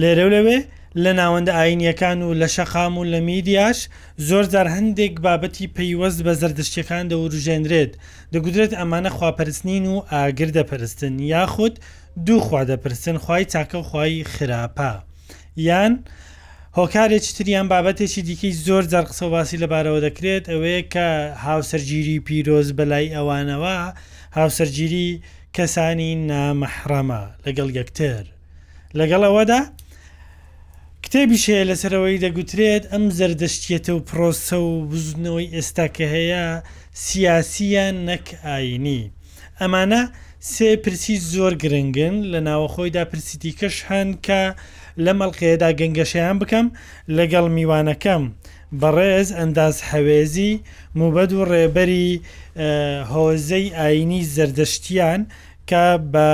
لێرەولەوێ لە ناوەندە ئایینییەکان و لە شەقام و لە میدیاش زۆرجار هەندێک بابەتی پەیوەست بە زەردەشتییەکان دەوروژێنرێت، دەگوترێت ئەمانە خواپەرست نین و ئاگر دەپەرستن یاخود دوو خوا دەپەرستن، خوای چاکە و خوای خراپە. یان هۆکارێکی تر یان بابەتێکی دیکەی زۆرجار قسە و باسی لەبارەوە دەکرێت ئەوەیە کە هاوسەرگیری پیرۆز بەلای ئەوانەوە هاوسەرگیری کەسانی نامەحرەمە لەگەڵ یەکتر، لەگەڵ ئەوەدا کتێبیش هەیە لەسەرەوەی دەگوترێت ئەم زەردەشتیەتە و پرۆسە و بزوتنەوەی ئێستا کە هەیە سیاسیە نەک ئاینی ئەمانە سێ پرسی زۆر گرنگن لە ناوەخۆیدا پرسی دیکەش هەن کە لەم ئەڵلقەیەدا گەنگەشەیان بکەم لەگەڵ میوانەکەم بەڕێز ئەنداز حەوێزی موبەد و ڕێبەری هۆزەی ئاینی زەردەشتیان کە بە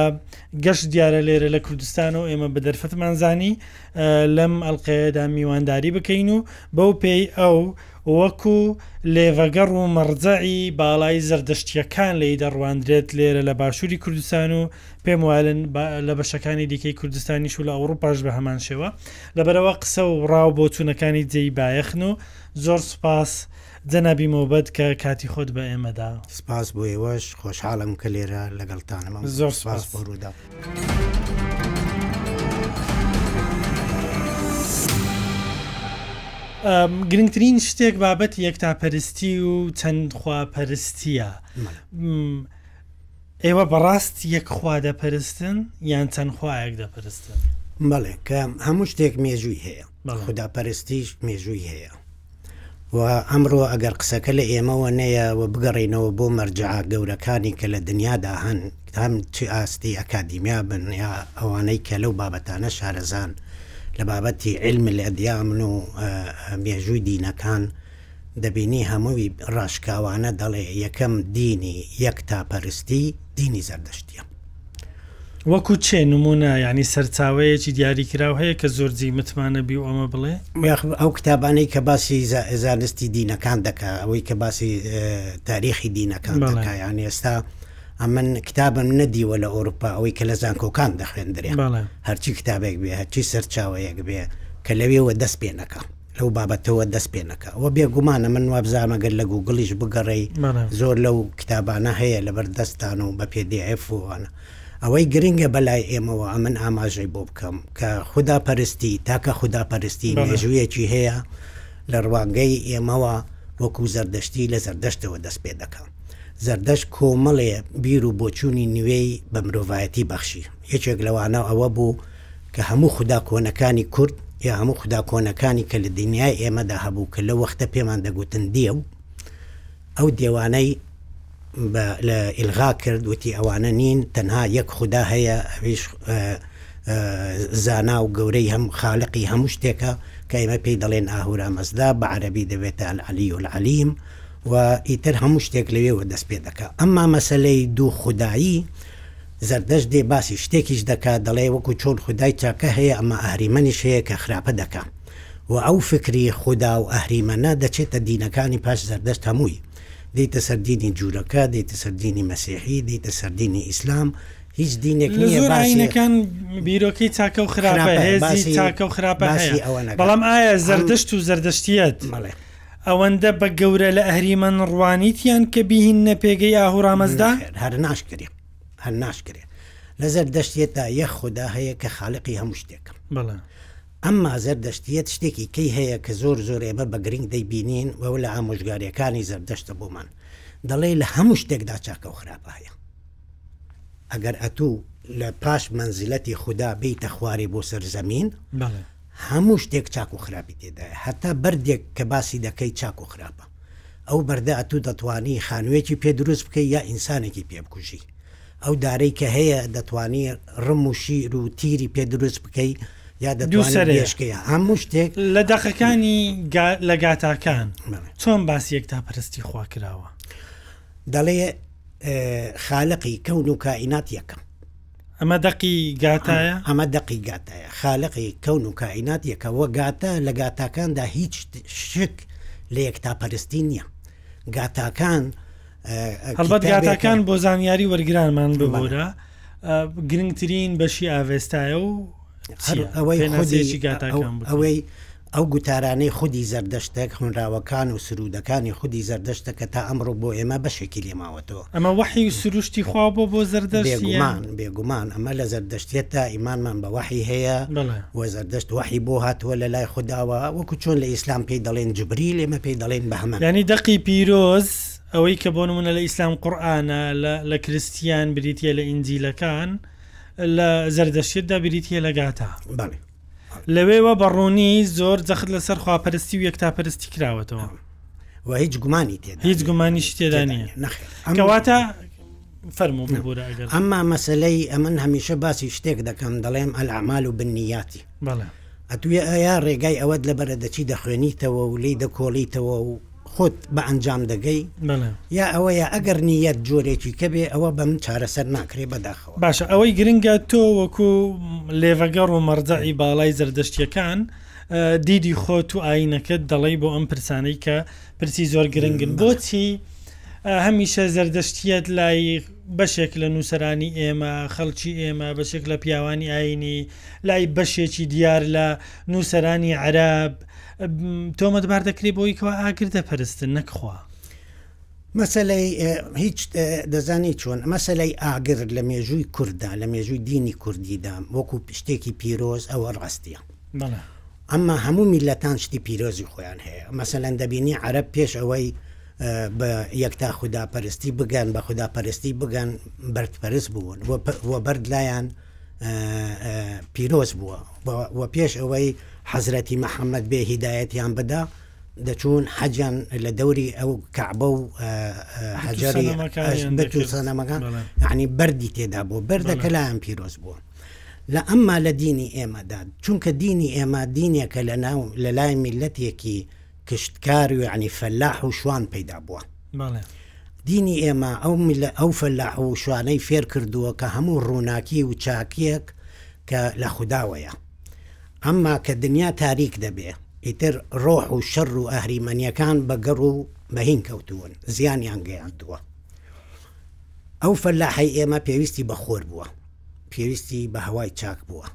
گەشت دیارە لێرە لە کوردستان و ئێمە بە دەرفەتمان زانی لەم ئەلقەیەدا میوانداری بکەین و بەو پێی ئەو وەکو لێڤەگەڕ و مەڕجەعی باڵای زەردەشتیەکان لی دەڕواندرێت لێرە لە باشووری کوردستان و پێم وایلن لە بەشەکانی دیکەی کوردستانیش و لە ئەوروپاش بە هەمان شێوە لەبەرەوە قسە و ڕاو بۆچوونەکانی جێی بایەخن و زۆر سوپاس جەنابی مۆبەد کە کاتی خۆت بە ئێمە دا. سپاس بۆ ئێوەش، خۆشحاڵم کە لێرە لەگەڵتانم ئەمڕۆ. زۆر سپاس. سپاس بۆ رووداو. گرنگترین شتێک بابەتی یەکتاپەرستی و چەند خوا پەرستیە ئێوە بەڕاست یەک خوا دەپەرستن یان چەند خوایەک دەپەرستن؟ بەڵێ کە هەموو شتێک مێژووی هەیە. خودا پەرستیش مێژووی هەیە و ئەمڕۆ ئەگەر قسەکە لە ئێمەوە نەیە و بگەڕێینەوە بۆ مەرجەعە گەورەکانی کە لە دنیادا هەن هەم چ ئاستی ئەکادیمیا بن یا ئەوانەی کە لەو بابەتانە شارەزان لە بابەتی علم الادیان و مێژووی دینەکان دەبینی هەمووی ڕاشکاوانە دەڵێ یەکەم دینی یەک تاپەرستی دینی زەردەشتیە وەکو چێ نمونە یانی سەرچاوەیەکی دیاریکراو هەیە کە زۆر جێی متمانە بی و ئەمە بڵێ؟ یاخود ئەو کتابانەی کە باسی زانستی دینەکان دەکا ئەوەی کە باسی تاریخی دینەکان دەکا یانی ئێستا ئەمن کتابم نەدیوە لە ئۆروپا ئەوەی کە لە زانکۆکان دەخوێندرێ هەرچی کتابێک بێ هەرچی سەرچاوەیەک بێ کە لەوێوە دەست پێ نەکا. لەو بابەتەوە دەست پێ نەکا وە بێگومانە من وابزانم گەر لە گووگڵیش بگەڕێی زۆر لەو کتابانە هەیە لەبەر دەستان و بە پێ دف وانە ئەوەی گرنگە بەلای ئێمەوە ئەمن ئاماژەی بۆ بکەم کە خوددا پەرستی تاکە خوددا پەرستی مێژوویەکی هەیە لە ڕوانگەی ئێمەوە وەکو زەردەشتی لە زەردەشتەوە دەست پێ دەکەم زەردەشت کۆمەڵێ بیر و بۆچوونی نوێی بە مرۆڤایەتی بەخشی یەکێک لەوانە ئەوە بوو کە هەموو خودا کۆنەکانی کورد یا هەموو خودا کۆنەکانی کە لە دنیای ئێمەدا هەبوو کە لەو وەختە پێمان دەگوتن دێو ئەو دێوانەی بە لە ئیلغا کرد وتی ئەوانە نین تەنها یەک خودا هەیە ئەویش زانا و گەورەی هەم خالقی هەموو شتێکە کە ئێمە پێی دەڵێن ئاهورا مەزدا بە عەربی دەبێتە علی و العلیم و ئیتر هەموو شتێک لەوێوە دەست پێ دەکە ئەمما مەسلەی دوو خودایی زەردەشت دێ باسی شتێکیش دەکا دەڵێ وەکو چۆن خودای چاکە هەیە ئەمە ئەهریمەنیش هەیە کە خراپە دەکا وە ئەو فکری خودا و ئەهریمەنە دەچێتە دینەکانی پاش زەردەشت هەمووی دێیتە سەر دینی جوولەکە دێیتە سەر دینی مەسیحی دێیتە سەر دینی ئیسلام هیچ دینێک نیە باسی لە زۆر ئاینەکان بیرۆکەی چاکە و خراپە هێزی چاکە و خراپە هەیە بەڵام ئایا زەردەشت و زەردەشتیت مەڵێ. ئەوەندە بە گەورە لە ئەهریمەن ڕوانیتیان کە بیهیننە پێگەی ئاهوڕامەزدا؟ نەخێر، هەر ناشکرێ. هەر ناشکرێ. لە زەردەشتیەتدا یەک خودا هەیە کە خالقی هەموو شتێکە. بەڵێ. ئەمما زەردەشتیەت شتێکی کەی هەیە کە زۆر زۆر ئێمە بە گرینگ دەیبینین و لە ئامۆژگارییەکانی زەردەشتە بۆمان دەڵێ لە هەموو شتێکدا چاکە و خراپ هەیە. ئەگەر ئەتوو لە پاش مەنزیلەتی خودا بێیتە خوارێ بۆ سەر زەمین، بەڵێ. هەموو شتێک چاک و خراپی تێدایە هەتا بەردێک کە باسی دەکەی چاک و خراپە ئەو بەردە ئەتوو دەتوانی خانوویەکی پێ دروست بکەی یا ئینسانێکی پێ بکوژی ئەو دارەی کە هەیە دەتوانی ڕم و شیر و تیری پێ دروست بکەی یا دەتوانی بێشکەیە هەموو شتێک لە دەقەکانی لە گاتاکان چۆن باسی یەک تا پەرستی خوا کراوە دەڵێ خالقی کەون و کائینات یەکەم ئەمە دەقی گاتایە ئەمە دەقی گاتایە خالقی کەون و کائینات یەکە وە گاتە لە گاتاکاندا هیچ شک لە یەک تا پەرستی نییە گاتاکان هەڵبەت گاتاکان بۆ زانیاری وەرگرانمان ببورە گرنگترین بەشی ئاڤێستایە و ئەوەی خۆزێکی گاتاکان ئەوەی ئەو گوتارانەی خودی زەردەشتەک، هۆنراوەکان و سروودەکانی خودی زەردەشتە کە تا ئەمڕۆ بۆ ئێمە بەشێکی لێ ماوەتەوە. ئەمە وەحی و سروشتی خوا بووە بۆ زەردەشت یان؟ بێگومان، بێگومان، ئەمە لە زەردەشتیەتدا ئیمانمان بە وەحی هەیە بەڵێ. و زەردەشت وەحی بۆ هاتووە لە لای خوداوە، وەکو چۆن لە ئیسلام پێی دەڵێن جبریل، ئێمە پێی دەڵێین بەهمەن. یانی دەقی پیرۆز، ئەوەی کە بۆ نموونە لە ئیسلام قورئانە، لە لە کریستیان بریتییە لە ئینجیلەکان، لە زەردەشتیەتدا بریتییە لە گاتا. بەڵێ. لەوێوە بە ڕوونی زۆر جەخت لەسەر خواپەرستی و یەکتاپەرستی کراوەتەوە و هیچ گومانی تێدا هیچ گومانیشی تێدا نیە نەخێواتە فەرمو ببوورە ئەگەر ئەمما مەسلەی ئەمن هەمیشە باسی شتێک دەکەم دەڵێم ئەلعمال و بنیاتی بەڵێ ئەتوێ ئایا ڕێگای ئەوەت لە بەرە دەچی دەخوێنیتەوە و لی دەکۆڵیتەوە و خۆت بە ئەنجام دەگەی یا ئەوەیە ئەگەر نیەت جۆرێکی کەبێ ئەوە بە من چارەسەر ناکرێ بەداخەوە باشە ئەوەی گرنگە تۆ وەکو لێڤەگەڕ و مەڕجەعی باڵای زەردەشتیەکان دیدی خۆت و ئاینەکەت دەڵی بۆ ئەم پرسانەی کە پرسی زۆر گرنگن بۆچی هەمیشە زەردەشتیت لای بەشێک لە نووسرانی ئێمە خەڵکی ئێمە بەشێک لە پیاوانی ئاینی لای بەشێکی دیار لە نووسرانی عراب تۆمەتبار دەکرێت بۆی کەوا ئاگر دەپەرستن نەک خوا. مەسەلەی هیچ دەزانی چۆن مەسەلەی ئاگر لە مێژووی کورددا لە مێژووی دینی کوردیدا وەکو شتێکی پیرۆز ئەوە ڕاستیە ئەمما هەموو میلەتان شتی پیرۆزی خۆیان هەیە مەسەلەن دەبینی عرب پێش ئەوەی بە یەکتا خوداپەرستی بگەن بە خوداپەرستی بگەن بەردپەرست بوون وە بەرد لایەن پیرۆز بووە و پێش ئەوەی حەزرەتی محەممەد بێ هیدایەتیان بدا دەچوون حەجیان لە دەوری ئەو کەعبە و حەجاری سەنەمەکان عنی بەری تێدا بۆ بەردەکە لایەن پیرۆز بووە لە ئەمما لە دینی ئێمەدا چونکە دینی ئێمە دینێکە لە ناو لە لای میلەتێکی کشتکار یعنی فەلاح و شوان پەیدا بووە دینی ئێمە ئەو ملە ئەو فەلاح و شوانەی فێر کردووە کە هەموو ڕووناکی و چاکیەک کە لە خودداوەیە ئەمما کە دنیا تاریک دەبێ ئیتر ڕۆح و شەڕ و ئەهریمەنیەکان بە گەڕ و بەهین کەوتوون زیانیان گەیاندووە ئەو فەلاحی ئێمە پێویستی بە خۆر بووە پێویستی بە هەوای چاک بووە.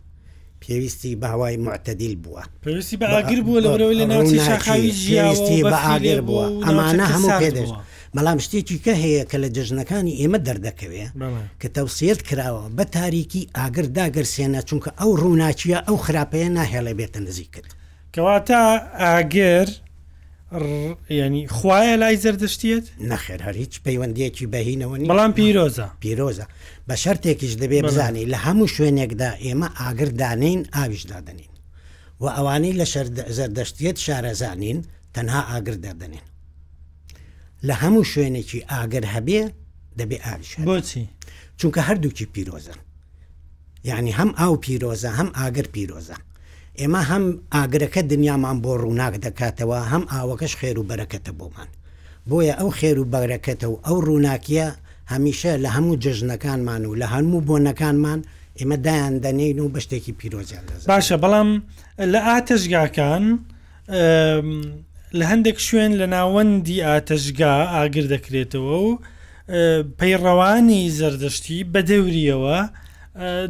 پێویستی بە هەوای موعتەدیل بووە. پێویستی بە ئاگر بووە لەبەرئەوەی لە ناوچەی شاخاوی ژیاوە و بەفری لێ بووە و ناوچەکە سارد بووە. بەڵام شتێکی کە هەیە کە لە جەژنەکانی ئێمە دەردەکەوێ کە تەوسیەت کراوە بە تاریکی ئاگر داگرسێنە چونکە ئەو ڕووناکییە ئەو خراپەیە ناهێڵێ بێتە نزیکت. کەواتە ئاگر ڕ یانی خوایە لای زەردەشتیت؟ نەخێر هەر هیچ پەیوەندیەکی بەهینەوە نیە بەڵام پیرۆزە پیرۆزە بە شەرتێکیش دەبێ بزانانی لە هەموو شوێنێکدا ئێمە ئاگر دانین ئاویش دادنین و ئەوانەی لە شەر زەردەشتیت شارەزانین تەنها ئاگر دادنین لە هەموو شوێنێکی ئاگر هەبێ دەبێ ئاویش بۆچی چونکە هەردووکی پیرۆزن یانی هەم ئاو پیرۆزە هەم ئاگر پیرۆزە ئێمە هەم ئاگرەکە دنیامان بۆ ڕووناک دەکاتەوە هەم ئاوەکەش خێرو بەرەکەتە بۆمان بۆیە ئەو خێرو بەرەکەتە و ئەو ڕووناکیە هەمیشە لە هەموو جەژنەکانمان و لە هەموو بۆنەکانمان ئێمە دایان دەنێین و بەشتێکی پیرۆزیان دەزانین. باشە بەڵام لە ئاتەشگاکان لە هەندێک شوێن لە ناوەندی ئاتەشگا ئاگر دەکرێتەوە و پەیڕەوانی زەردەشتی بە دەوریەوە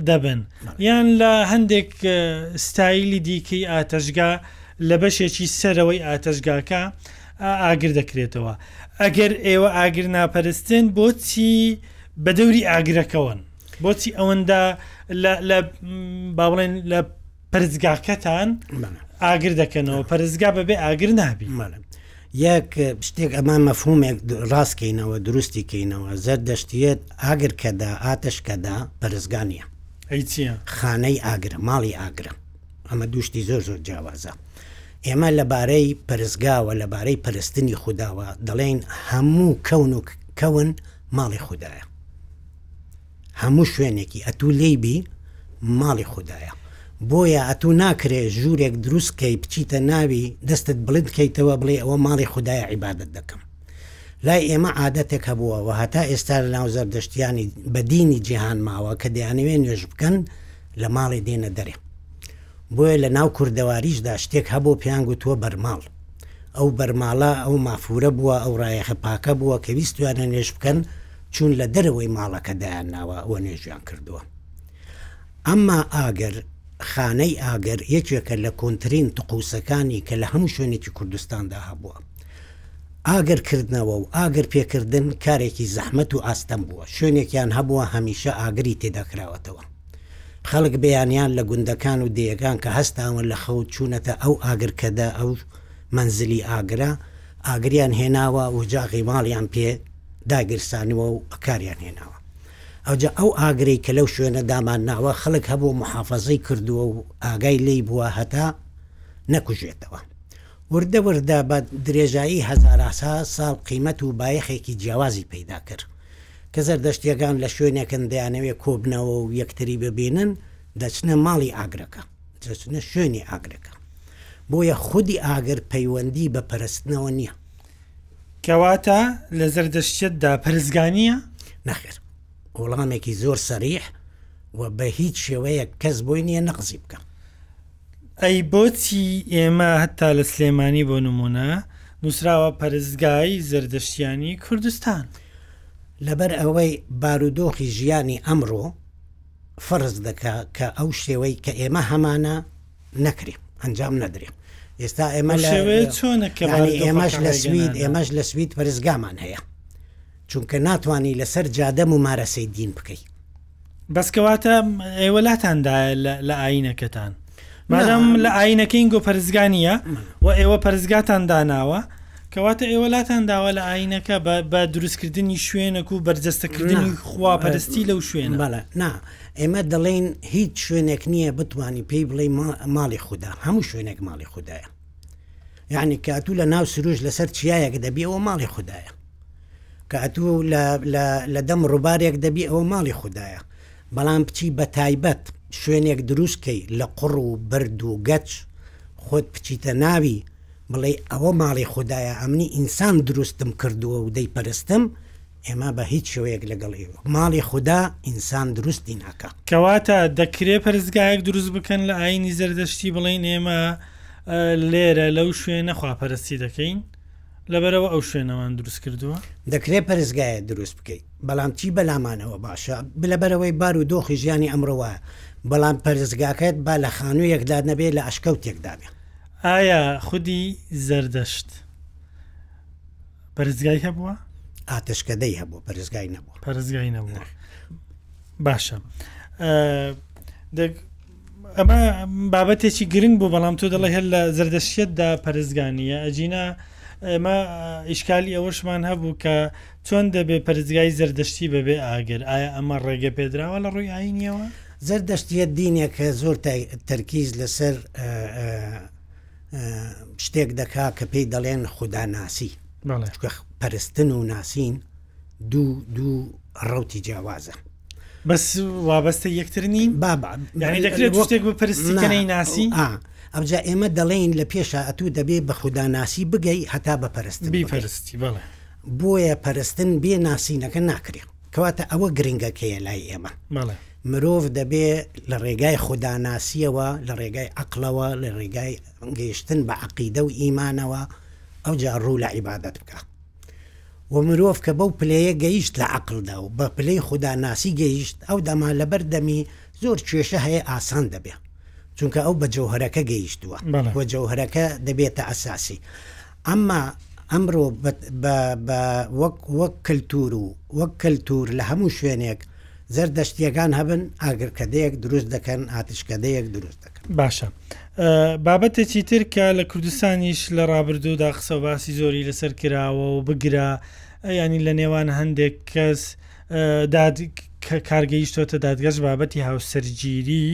دەبن یان لە هەندێک ستایلی دیکەی ئاتەشگا لە بەشێکی سەرەوەی ئاتەشگاکە ئاگر دەکرێتەوە ئەگەر ئێوە ئاگر ناپەرستێن بۆچی بە دەوری ئاگرەکەون بۆچی ئەوەندە لە با بڵێن لە پەرزگاکەتان ئاگر دەکەنەوە پەرزگا بەبێ ئاگر نابی مەڵم یەک شتێک ئەمان مەفهومێک ڕاستکەینەوە دروستی کەینەوە زەر دەشتێت ئاگر کەدا ئاتش کەدا پەرزگانە خانەی ئاگرە ماڵی ئاگرە ئەمە دوشتی زۆر زۆر جیاوازە ئێمە لەبارەی پەرزگاوە لەبارەی پەرستنی خودداوە دەڵێن هەموو کەون و کەون ماڵی خوددایە هەموو شوێنێکی ئەتوو لێی بی ماڵی خودایە بۆیە ئەتوو ناکرێ ژوورێک دروست کەی بچیتە ناوی دەستت بڵند کەیتەوە بڵێ ئەوە ماڵی خودایە عیبادت دەکەم لای ئێمە عادەتێک هەبووە و هەتا ئێستا لە ناو زەردەشتیانی بەدینی جیهان ماوە کە دەیانەوێ نوێژ بکەن لە ماڵی دێنە دەرێ بۆیە لە ناو کوردەواریشدا شتێک هەبوو پێیان گوتووە بەرماڵ ئەو بەرماڵە ئەو مافورە بووە ئەو ڕایەخە پاکە بووە کە ویستویانە نوێش بکەن چون لە دەرەوەی ماڵەکە دایانناوە و نوێژیان کردووە. ئەمما ئاگر، خانەی ئاگر، یەکێکە لە کۆنترین تقوسەکانی کە لە هەموو شوێنێکی کوردستاندا هەبووە. ئاگر کردنەوە و ئاگر پێکردن کارێکی زەحمەت و ئاستەم بووە، شوێنێکیان هەبووە هەمیشە ئاگری تێدا کراوەتەوە. خەڵک بەیانیان لە گوندەکان و دێیەکان کە هەستاون لە خەو چوونەتە ئەو ئاگرکەدا ئەو مەنزلی ئاگرە، ئاگریان هێناوە و جاغی ماڵیان پێ داگیرسانوە و بەکاریان هێناوە. ئەوجا ئەو ئاگرەی کە لەو شوێنە دامان ناوە خەڵک هەبوو موحافەزەی کردووە و ئاگای لێی بووە هەتا نەکوژێتەوە. وردە وردە بە درێژایی هەزاراسا ساڵ قیمەت و بایەخێکی جیاوازی پەیدا کر. کە زەردەشتیەکان لە شوێنێکن دەیانەوێ کۆبنەوە و یەکتری ببینن دەچنە ماڵی ئاگرەکە. دەچنە شوێنی ئاگرەکە، بۆیە خودی ئاگر پەیوەندی بە پەرستنەوە نییە. کەواتە لە زەردەشتیەتدا پەرستگا نییە؟ نەخێر، وەڵامێکی زۆر سەریح و بە هیچ شێوەیەک کەس بۆی نییە نەقزی بکا. ئەی بۆچی ئێمە هەتا لە سلێمانی بۆ نموونە نووسراوە پەرستگای زەردەشتیانی کوردستان؟ لەبەر ئەوەی بارودۆخی ژیانی ئەمڕۆ. فەرز دەکا کە ئەو شێوەی کە ئێمە هەمانە نەکرێ ئەنجام نەدرێ ئێستا ئێمە ئێمەش لە سوید ئێمەش لە سوید پرزگامان هەیە چونکە ناتانی لەسەر جادە ممارەسەی دین بکەیت بەسکەواتە ئێوەلاتاندایە لە ئاینەکەتان مادام لە ئایینەکەین گو پەرستگا نییە و ئێوە پەرستگاتان داناوە، کەواتە ئێوە لاتان داوە لە ئایینەکە بە دروستکردنی شوێنک و بەرجەستەکردنی خواپەرستی لەو شوێنە. بەڵێ، نا، ئێمە دەڵێین هیچ شوێنێک نییە بتوانی پێی بڵێی ماڵی خودا، هەموو شوێنێک ماڵی خودایە. یعنی کاتوو لە ناو سروش لەسەر چیایەک دەبیەوە ماڵی خودایە. کە ئەتو لە لە لە دەم ڕوبارێک دەبی ئەوە ماڵی خودایە بەڵام بچی بە تایبەت شوێنێک دروست کەی لە قوڕ و بەرد و گەچ خۆت بچیتە ناوی بڵێی ئەوە ماڵی خودایە ئەمنی ئینسان دروستم کردووە و دەیپەرستم ئێمە بە هیچ شێوەیەک لەگەڵ ئێوە ماڵی خودا ئینسان دروستی ناکا. کەواتە دەکرێ پەرستگایەک دروست بکەن لە ئایینی زەردەشتی بڵێن ئێمە لێرە لەو شوێنە خواپەرستی دەکەین؟ لەبەرئەوە ئەو شوێنەمان دروست کردووە. دەکرێت پەرستگایەک دروست بکەیت، بەڵام چی بەلامانەوە باشە؟ لەبەرئەوەی بار و دۆخی ژیانی ئەمڕۆ وایە. بەڵام پەرستگاکەت با لە خانوویەکدا نەبێت لە ئەشکەوتێکدا بێت. ئایا خودی زەردەشت پەرستگای هەبووە؟ ئاتەشکەدەی هەبووە، پەرستگای نەبووە. پەرستگای نەبووە. باشە. ئەمە بابەتێکی گرنگ بوو بەڵام تۆ دەڵی هەر لە زەردەشتدا پەرستگانیە ئەجینا ئێمە ئیشکالی ئەوەشمان هەبوو کە چۆن دەبێ پەرستگای زەردەشتی بەبێ ئاگر ئایا ئەمە ڕێگە پێدراوە لە ڕووی ئاینیەوە زەردەشتیە دینێکە زۆر تەرکیز لەسەر شتێک دەکا کە پێی دەڵێن خوداناسی پەرستن و ناسین دوو دوو ڕوتی جیاوازە بەس وابەستە یەکتر نین بابا یعنی دەکرێت شتێک بپرسیکەی ناسی ئەمجا ئێمە دەڵێین لە پێشە ئەتوو دەبێ بە خوداناسی بگەی هەتا بە پەرست بیپەرستی بڵێ بۆیە پەرستن بێ ناسینەکە ناکرێت کەواتە ئەوە گرنگەکەیە لای ئێمە مرۆڤ دەبێ لە ڕێگای خوداناسیەوە لە ڕێگای عقلەوە لە ڕێگای گەیشتن بە عقیدە و ئیمانەوە ئەو جا ڕوو لە عیباەت بکە و مرۆڤ کە بەو پلەیە گەیشت لە عەقڵدا و بە پلەی خوداناسی گەیشت ئەو دەما لەبەر دەمی زۆر کێشە هەیە ئاسان دەبێ چونکە ئەو بە جەوهەرەکە گەیشتووە و جەوهەرەکە دەبێتە ئەساسی ئەمما ئەمڕۆ وەک وەک کەلتور و وەک کەلتور لە هەموو شوێنێک زەردەشتیەکان هەبن ئاگرکەدەیەک دروست دەکەن ئاتشکەدەیەک دروست. باشە بابەتێکی تر کە لە کوردستانیش لە ڕابردوودا قسە باسی زۆری لەسەر کراوە و بگرە ینی لە نێوان هەندێک کەس کارگەیشتۆتە دادگەش بابەتی هاوسەرگیری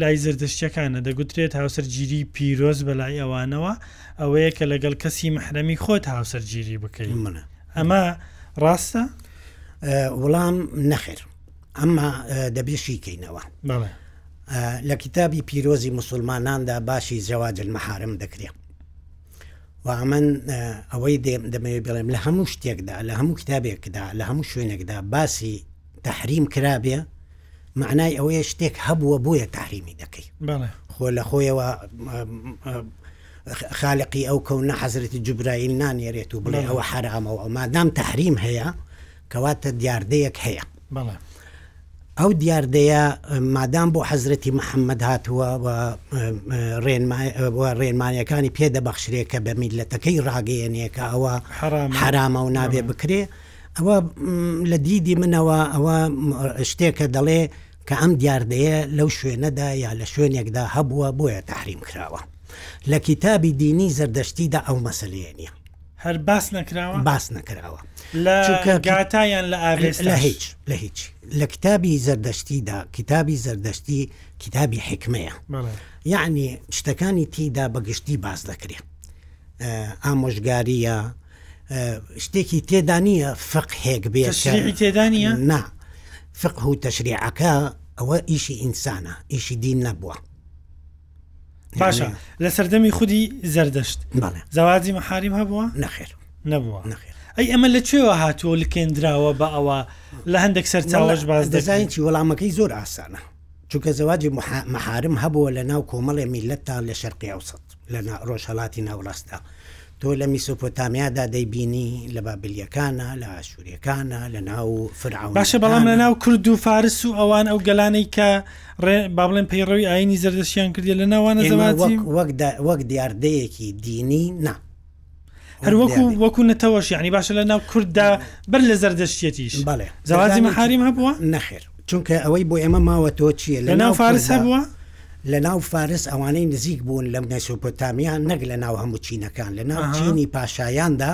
لای زردشتەکانە دەگوترێت هاوسەرگیری پیرۆز بەلای ئەوانەوە ئەوەیە کە لەگەڵ کەسی محرەمی خۆت هاوسەرگیری بکەین منە ئەمە ڕاستە وڵام نەخێر ئەمما دەبێ شیکەینەوە لە کتابی پیرۆزی مسلماناندا باشی زەواجل مەحارم دەکرێت و ئەمن ئەوەی دەمەوێت بڵێم لە هەموو شتێکدا لە هەموو کتابێکدا لە هەموو شوێنێکدا باسی تحریم کرابێ معنای ئەوەیە شتێک هەبووە بۆیە تحریمی دەکەی خۆ لە خۆیەوە خالقی ئەو کەونە حەزرەتی جوبرایل نانێرێت و بڵێ ئەوە حرامەوە مادام تحریم هەیە کەواتە دیاردەیەک هەیە بەڵێ ئەو دیاردەیە مادام بۆ حەزرەتی محەممەد هاتووە و ڕێنمایەکانی پێ دەبەخشرێ کە بە میلەتەکەی ڕاگەیەنێ کە ئەوە حراما و نابێ بکرێ ئەوە لە دیدی منەوە ئەوە شتێکە دەڵێ کە ئەم دیاردەیە لەو شوێنەدا یا لە شوێنێکدا هەبووە بۆیە تحریم کراوە لە کتابی دینی زەردەشتیدا ئەو مەسلەیە نیە هەر باس نەکراوە باس نەکراوە لە هیچ لە هیچ لە کتابی زەردەشتیدا کتابی زەردەشتی کتابی حکمەیە یعنی شتەکانی تیدا بەگشتی باس دەکرێت ئامۆژگاریە شتێکی تێدا نییە فق هێک بێ تێدانی نا فق و تەشریعەکە ئەوە ئیشی ئینسانە ئیشی دین نەبووە باشە لە سەردەمی خودی زەردەشت زەواجی مەحاریم هەبووە نەخێر نەبووە نەخێر ئەی ئەمە لە کوێوە هاتووە لکێنراوە بە ئەوە لە هەندێک سەرچاوەش باز دەزانینی وەڵامەکەی زۆر ئاسانە چونکە زەواجی مەحارم هەبووە لە ناو کۆمەڵێ میلەتدا لە شەرقی ئەوسەد لە ڕۆژهڵاتی ناوڕاستدا تۆ لە میسۆپۆتامیادا دەیبینی، لە بابلییەکانە، لە ئاشوورییەکانە، لە ناو فیرعەونەکانە. باشە بەڵام لە ناو کورد و فارس و ئەوان ئەو گەلانەی کە ڕێ با بڵێن پەیڕەوی ئاینی زەردەشتیان کردیە لە ناوانە زەواتی وەک دیاردەیەکی دینی نا. هەر وەکو وەکو نەتەوەش یعنی باشە لە ناو کورددا بەر لە زەردەشتێتیش بەڵێ زەواتی مەحاریم هەبووە نەخێر چونکە ئەوەی بۆ ئێمە ماوە تۆ چیە لە ناو فارس هەبووە؟ لە ناو فارس ئەوانەی نزیک بوون لە مێسۆپۆتامیا نەک لە ناو هەموو چینەکان لە ناو چینی پاشایاندا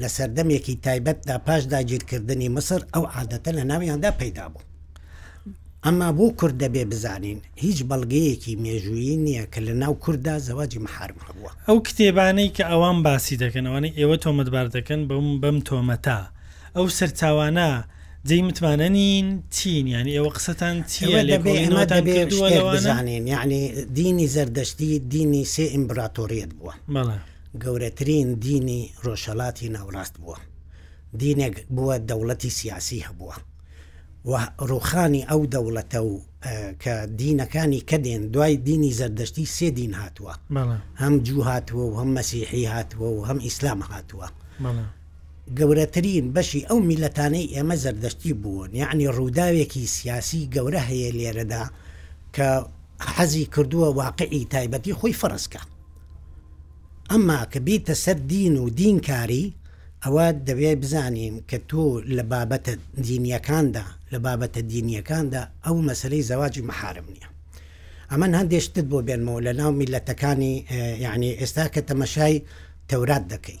لە سەردەمێکی تایبەتدا پاش داگیرکردنی مسر ئەو عادەتە لە ناویاندا پەیدا بوو. ئەما بۆ کورد دەبێ بزانین هیچ بەڵگەیەکی مێژوویی نییە کە لە ناو کورددا زەواجی محارم هەبووە ئەو کتێبانەی کە ئەوان باسی دەکەنەوەی ئێوە تۆمەتبار دەکەن بەم بەم تۆمەتا ئەو سەرچاوانە جێی متمانە نین چین یعنی ئێوە قسەتان چیە لێ بۆڵینەوەتان کردووە لەوانانین یعنی دینی زەردەشتی دینی سێ ئیمبراتۆریت بووە مەڵە گەورەترین دینی ڕۆژهڵاتی ناوڕاست بووە دینێک بووە دەوڵەتی سیاسی هەبووە و ڕوخانی ئەو دەوڵەتە و کە دینەکانی کە دێن دوای دینی زەردەشتی سێ دین هاتووە هەم جوو هاتووە و هەم مەسیحی هاتووە و هەم ئیسلام هاتووە گەورەترین بەشی ئەو میللەتانەی ئێمە زەردەشتی بوون یەعنی ڕووداوێکی سیاسی گەورە هەیە لێرەدا کە حەزی کردووە واقعی تایبەتی خۆی فەرز کا ئەما کە بیتە سەر دین و دین کاری ئەوە دەوێ بزانین کە تۆ لە بابەتە دینیەکاندا لە بابەتە دینیەکاندا ئەو مەسەلەی زەواجی مەحارم نییە ئەمن هەندێ شتت بۆ بێنمەوە لە ناو میلەتەکانی یعنی ئێستا کە تەمەشای تەورات دەکەی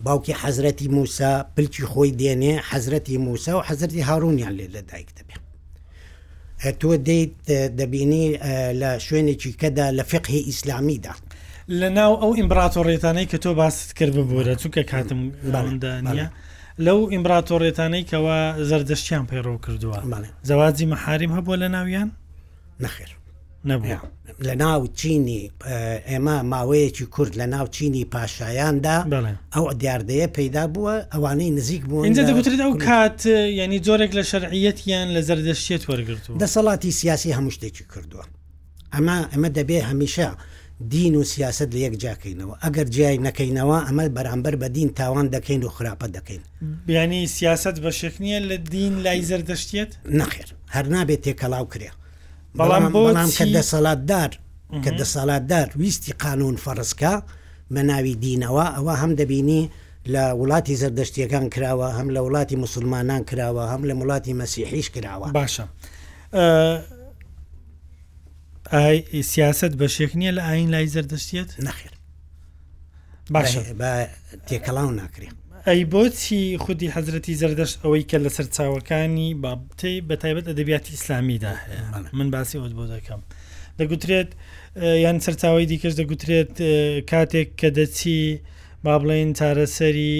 باوکی حەزرەتی موسا پلکی خۆی دێنێ حەزرەتی موسا و حەزرەتی هاڕونیان لێ لە دایک دەبێ تۆ دەیت دەبینی لە شوێنێکی کەدا لە فقهی ئیسلامیدا لە ناو ئەو ئیمبراتۆڕێتانەی کە تۆ باست کرد ببوورە چونکە کاتم بەڵندانە لەو ئیمبراتۆڕێتانەی کەەوە زەردەشتیان پەیڕەو کردووە زەواجی مەحاریم هەبووە لە ناویان نەخێر نەبوو لە ناو چینی ئێمە ماوەیەکی کورد لە ناو چینی پاشایاندا ئەو دیاردەیە پەیدا بووە ئەوانەی نزیک بوو ئینجا دەگوترێت ئەو کات ینی جۆرێک لە شەرعیەتیان لە زەردەشتێت وەرگرتو دەسەڵاتی سیاسی هەموو شتێکی کردووە ئەمە ئەمە دەبێ هەمیشە دین و سیاست لە یەک جاکەینەوە ئەگەر جیای نەکەینەوە ئەمە بەرامبەر بە دین تاوان دەکەین و خراپە دەکەین یانی سیاسەت بەشێک نییە لە دین لای زەردەشتێت نەخێر هەر نابێت تێکەڵاو کرێ بەڵام بەڵام کە دەسەڵاتدار کە دەسەڵاتدار ویستی قانون فەڕستکە بە ناوی دینەوە ئەوە هەم دەبینی لە وڵاتی زەردەشتیەکان کراوە هەم لە وڵاتی مسلمانان کراوە هەم لە وڵاتی مەسیحیش کراوە باشە سیاست بەشێک نییە لە ئاین لای زەردەشتێت نەخێر باشە بە تێکەڵاو ناکرێ ئەی بۆچی خودی حەزرەتی زەردەشت ئەوەی کە لە سەرچاوەکانی بابتی بە تایبەت ئەدەبیاتی ئیسلامیدا هەیە من باسی ئەوت بۆ دەکەم دەگوترێت یان سەرچاوی دیکەش دەگوترێت کاتێک کە دەچی با بڵێن چارەسەری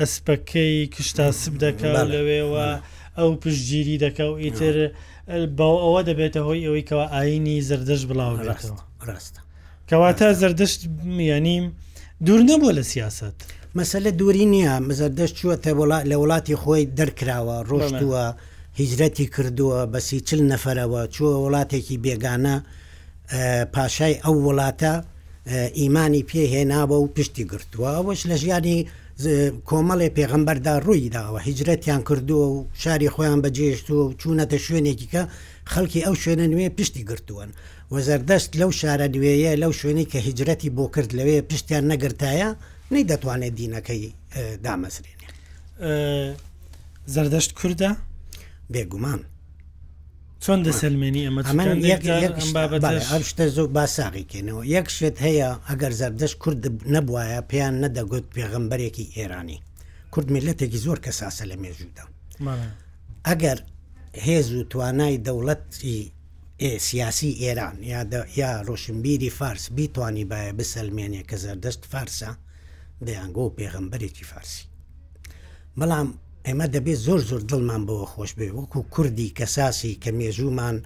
ئەسپەکەی کشتا سب دەکات لەوێەوە ئەو پشتگیری دەکە و ئیتر بەو ئەوە دەبێتە هۆی ئەوەی کەەوە ئاینی زەردەش بڵاو ڕاستە کەواتە زەردەشت یانی دوور نەبووە لە سیاست مەسلە دووری نییە مزەردەش چووەتە وڵات لە وڵاتی خۆی دەرکراوە ڕۆشتووە هیجرەتی کردووە بەسی چل نەفرەوە چووە وڵاتێکی بێگانە پاشای ئەو وڵاتە ئیمانی پێ هێناوە و پشتی گرتووە ئەوەش لە ژیانی کۆمەڵێ پێغەمبەردا ڕووی داوە هیجرەتیان کردووە و شاری خۆیان بەجێشتووە و چوونەتە شوێنێکیکە خەڵکی ئەو شوێنە نوێ پشتی گرتووەن و زەردەشت لەو شارە نوێیە، لەو شوێنەی کە هیجرەتی بۆ کرد لەوێ پشتیان نەگرتایە، نەیدەتوانێ دینەکەی دامەزرێنێ. زەردەشت کوردە؟ بێگومان. چۆن دەسەلمێنی ئەمە؟ ئەمە چەند یەک جار یەک ئەم شت- بابەتەش- بەڵێ، ئەم شتە زۆر با ساغی کەینەوە. یەک شت هەیە ئەگەر زەردەشت کورد نەبوایە پێیان نەدەگوت پێغەمبەرێکی ئێرانی. کورد میللەتێکی زۆر کەساسە لە مێژوودا. بەڵێ. ئەگەر هێز و توانای دەوڵەتی ئێ سیاسی ئێران یا دە یا ڕۆشنبیری فارس بیتوانیبایە بسەلمێنێ کە زەردەشت فارسە دەیانگۆ و پێغەمبەرێکی فارسی بەڵام ئێمە دەبێت زۆر زۆر دڵمان بەوە خۆش بێ وەکو کوردی کەساسی کە مێژوومان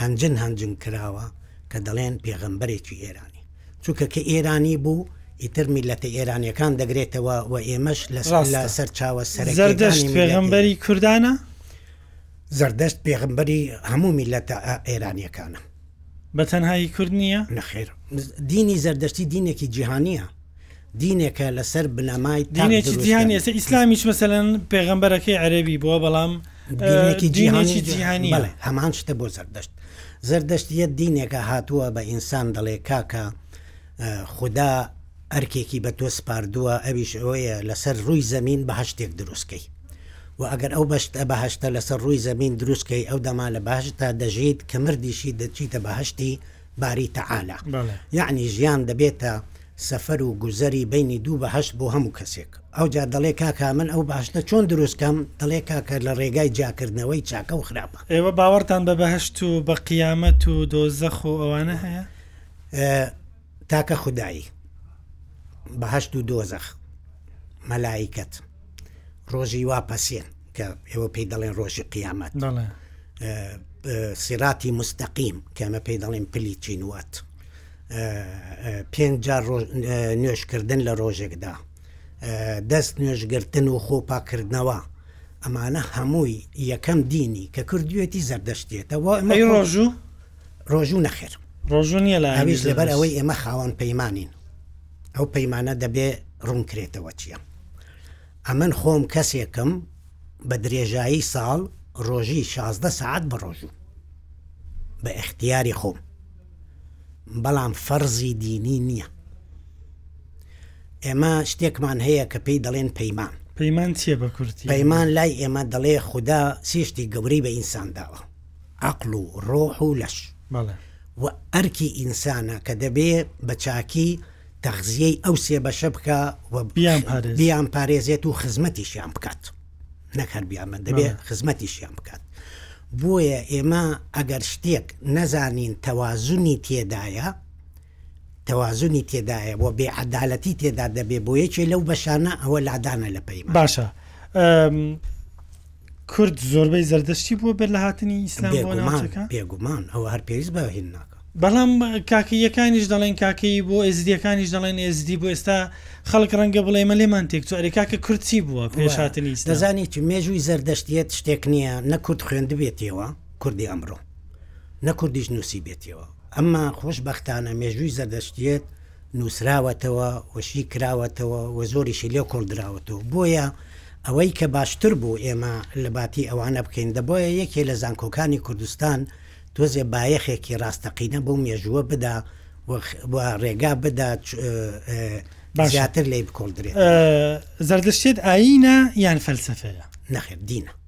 هەنجن هەنجن کراوە کە دەڵێن پێغەمبەرێکی ئێرانی چونکە کە ئێرانی بوو ئیتر میلەتە ئێرانیەکان دەگرێتەوە و ئێمەش لە ڕاستە. سەر چاوە سەرەکیەکانی زەردەشت میلەتی پێغەمبەری کوردانە؟ زەردەشت پێغەمبەری هەموو میللەتە ئێرانیەکانە. بە تەنهایی کورد نییە؟ نەخێر دینی زەردەشتی دینێکی جیهانیە دینێکە لەسەر بنەمای دینێکی جیهانی ئێستا ئیسلامیش مەسەەن پێغەمبەرەکەی عەربی بووە بەڵام دینێکی جیهانی جیهانی هەمان شتە بۆ زەردەشت زەردەشت یە دینێکە هاتووە بە ئینسان دەڵێ کاکە خدا ئەرکێکی بە تۆ سپاردووە ئەویش ئەوەیە لەسەر ڕووی زەمین بە هەشتێک دروستکەی وە ئەگەر ئەو بەشتە بەهەشتە لەسەر ڕووی زەمین دروست کەی ئەو دەما لە بەهەشتدا دەژیت کە مردیشی دەچیتە بەهەشتی باری تەعالا یەعنی ژیان دەبێتە سەفەر و گوزەری بەینی دوو بەهەشت بۆ هەموو کەسێک ئەوجا دەڵێ کاکا من ئەو بەهەشتە چۆن دروست کەم دەڵێ کاکە لە ڕێگای جیاکردنەوەی چاکە و خراپە. ئێوە باوەڕتان بە بەهەشت و بە قیامەت و دۆزەخ و ئەوانە هەیە؟ تاکە خودایی، بەهەشت و دۆزەخ، مەلائیکەت. ڕۆژی وا پەسێن کە ئێوە پێی دەڵێن ڕۆژی قیامەت سیراتی مستەقیم کەمە پێی دەڵێن پلی چینوەت پێنج نوێشکردن لە ڕۆژێکدا دەست نوێژگرتن و خۆپاکردنەوە ئەمانە هەمووی یەکەم دینی کە کردوێتی زەردەشتێتەوە ئەمەی ڕۆژوو ڕۆژوو نەخێر ڕۆژوو نیە لە ئەویش لەبەر ئەوەی ئێمە خاوەن پەیمانین ئەو پەیمانە دەبێ ڕوونکرێتەوە چیە ئەمن خۆم کەسێکم بە درێژایی ساڵ ڕۆژی 16 سعات بە ڕۆژوو بە اختیاری خۆم بەڵام فەرزی دینی نییە ئێمە شتێکمان هەیە کە پێی دەڵێن پەیمان پەیمان چیە بە کورتی پەیمان لای ئێمە دەڵێ خوددا سیشتی گەورەی بە ئینسان داوە عەقڵ و ڕۆح و لەش و ئەرکی ئینسانە کە دەبێ بە چاکی تەغزیەی ئەو سێ بەشە بکا و بیان پارێزێت و خزمەتیشیان بکات نەک هەر بیانمە دەبێ خزمەتیشیان بکات بۆیە ئێمە ئەگەر شتێک نەزانین تەوازنی تێدایە تەوازونی تێدایە و بێ عەدالەتی تێدا دەبێ بۆ یەکێ لەو بەشانە ئەوە لادانە لە پەیمان. باشە کورد زۆربەی زەردەشتی بووە بێت لە هاتنی ئیسلام بۆ بێگومان ناوچەکە بێگومان ئەوە هەر پێویست بە هین ناکە بەڵام کاکەیەکانیش دەڵێن کاکەی بۆ ئێزدیەکانیش دەڵێن ئێزدی بۆ ئێستا خەڵک ڕەنگە بڵێ مە لێمان تێکچوو ئەرێ کاکە کورچی بووە پێش هاتنی ئیسلام دەزانی چ مێژووی زەردەشتیت شتێک نییە نە کورد خوێندبێتیەوە کوردی ئەمڕۆ نە کوردیش نووسی بێتیەوە ئەمما خۆشبەختانە مێژووی زەردەشتیەت نووسراوەتەوە و شی کراوەتەوە و زۆریشی لێ کۆڵ دراوەتەوە، بۆیە ئەوەی کە باشتر بوو ئێمە لە باتی ئەوانە بکەین، دەبوایە یەکێ لە زانکۆکانی کوردستان تۆزێ بایەخێکی ڕاستەقینە بەو مێژووە بدا و ڕێگا بدا زیاتر لێی بکۆڵدرێتەوە. باشە زەردەشتیەت ئایینە یان فەلسەفەیە؟ نەخێر دینە.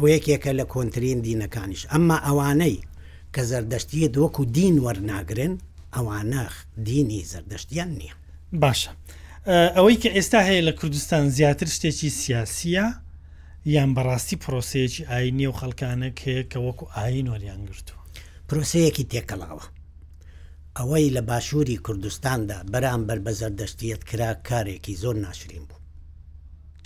و یەکێکە لە کۆنترین دینەکانیش، ئەمما ئەوانەی کە زەردەشتیت وەکو دین وەرناگرن ئەوانە دینی زەردەشتیان نیە. باشە ئەوەی کە ئێستا هەیە لە کوردستان زیاتر شتێکی سیاسیە یان بەڕاستی پرۆسەیەکی ئاینیە و خەڵکانێک هەیە کە وەکو ئاین وەریان گرتووە؟ پرۆسەیەکی تێکەڵاوە. ئەوەی لە باشووری کوردستاندا بەرامبەر بە زەردەشتیەت کرا کارێکی زۆر ناشرین بوو.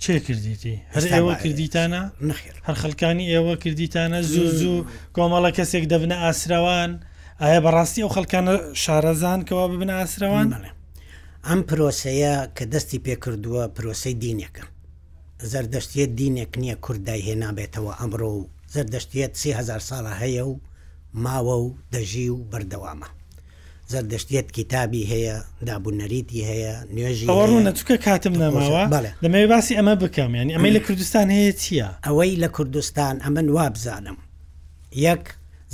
کێ کردیتی هەر ئێوە کردیتانە نەخێر هەر خەکانی ئێوە کردیتانە زوو زوو کۆمەڵە کەسێک دەبنە ئاسراوان ئایا بەڕاستی ئەو خەکانە شارەزان کەوا ببن ئاسراوان ئەم پرۆسەیە کە دەستی پێکردووە پرۆسی دینێکە زەردەشتێت دینێک نییە کوردای هێنابێتەوە ئەمڕۆ و زەردەشتێت سهزار ساڵە هەیە و ماوە و دەژی و بەردەوامە زەردەشتیەت کیتابی هەیە دابوو نەریتی هەیە نوێژی ئەوە ڕوونە چکە کاتم نەماوە دەمەوێت باسی ئەمە بکەم ینی ئەمەی لە کوردستان هەیە چییە؟ ئەوەی لە کوردستان ئەمن وابزانم یەک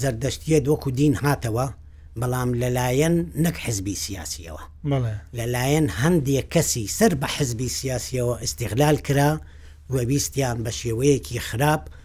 زەردەشتیەت وەکو دین هاتەوە بەڵام لەلایەن نەک حزبی سیاسیەوە لەلایەن هەندێک کەسی سەر بە حزبی سیاسیەوە ئیسیغلال کرا وەویستیان بە شێوەیەکی خراپ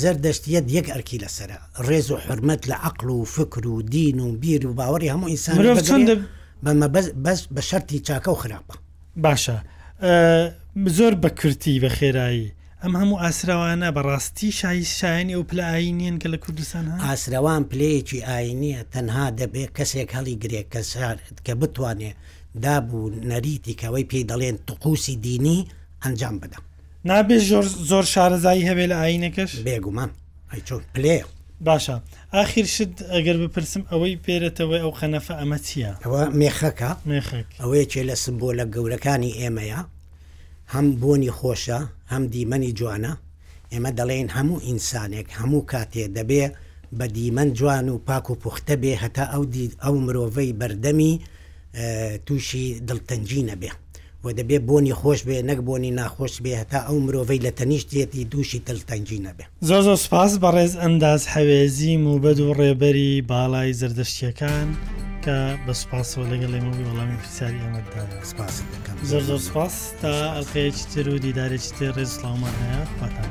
زەردەشتیەت یەک ئەرکی لەسەرە، ڕێز و حورمەت لە عەقڵ و فکر و دین و بیر و باوەڕی هەموو ئینسانێک بگرێ بە مەبەست بەس بە شەرتی چاکە و خراپە. باشە زۆر بە کورتی بە خێرایی ئەم هەموو ئاسراوانە بە ڕاستی شای شایانی ئەو پلە ئاین نیەن کە لە کوردستان هەن؟ ئاسراوان پلەیەکی ئاینیە تەنها دەبێ کەسێک هەڵی گرێ کە سار کە بتوانێ داب و نەریتی کەوەی پێی دەڵێن تقوسی دینی ئەنجام بدە. نابێ ژۆر زۆر شارەزایی هەبێ لە ئاینەکەش؟ بێگومان ئەی چۆن پلەیە. باشە ئاخیر شت ئەگەر بپرسم ئەوەی پێرەتەوەی ئەو قەنەفە ئەمە چییە؟ ئەوە مێخەکە مێخەک. ئەوە یەکێ لە سمبۆلە گەورەکانی ئێمەیە هەم بۆنی خۆشە هەم دیمەنی جوانە ئێمە دەڵێین هەموو ئینسانێک هەموو کاتێ دەبێ بە دیمەن جوان و پاک و پوختە بێ هەتا ئەو دی ئەو مرۆڤەی بەردەمی تووشی دڵتەنگی نەبێ و دەبێ بۆنی خۆش بێ نەک بۆنی ناخۆش بێ هەتا ئەو مرۆڤەی لە تەنیشتیەتی دووشی تەل تەنگی نەبێ. زۆر زۆر سوپاس بەڕێز ئەنداز حەوێزی موبەد و ڕێبەری باڵای زەردەشتیەکان کە بە سوپاسەوە لەگەڵ ئێمە بووی وەڵامی پرسیاری ئێمەت دایەوە. سپاست دەکەم. زۆر زۆر سوپاس تا ئەڵقەیەکی تر و دیدارێکی تر ڕێز و سڵاومان هەیە خواتان.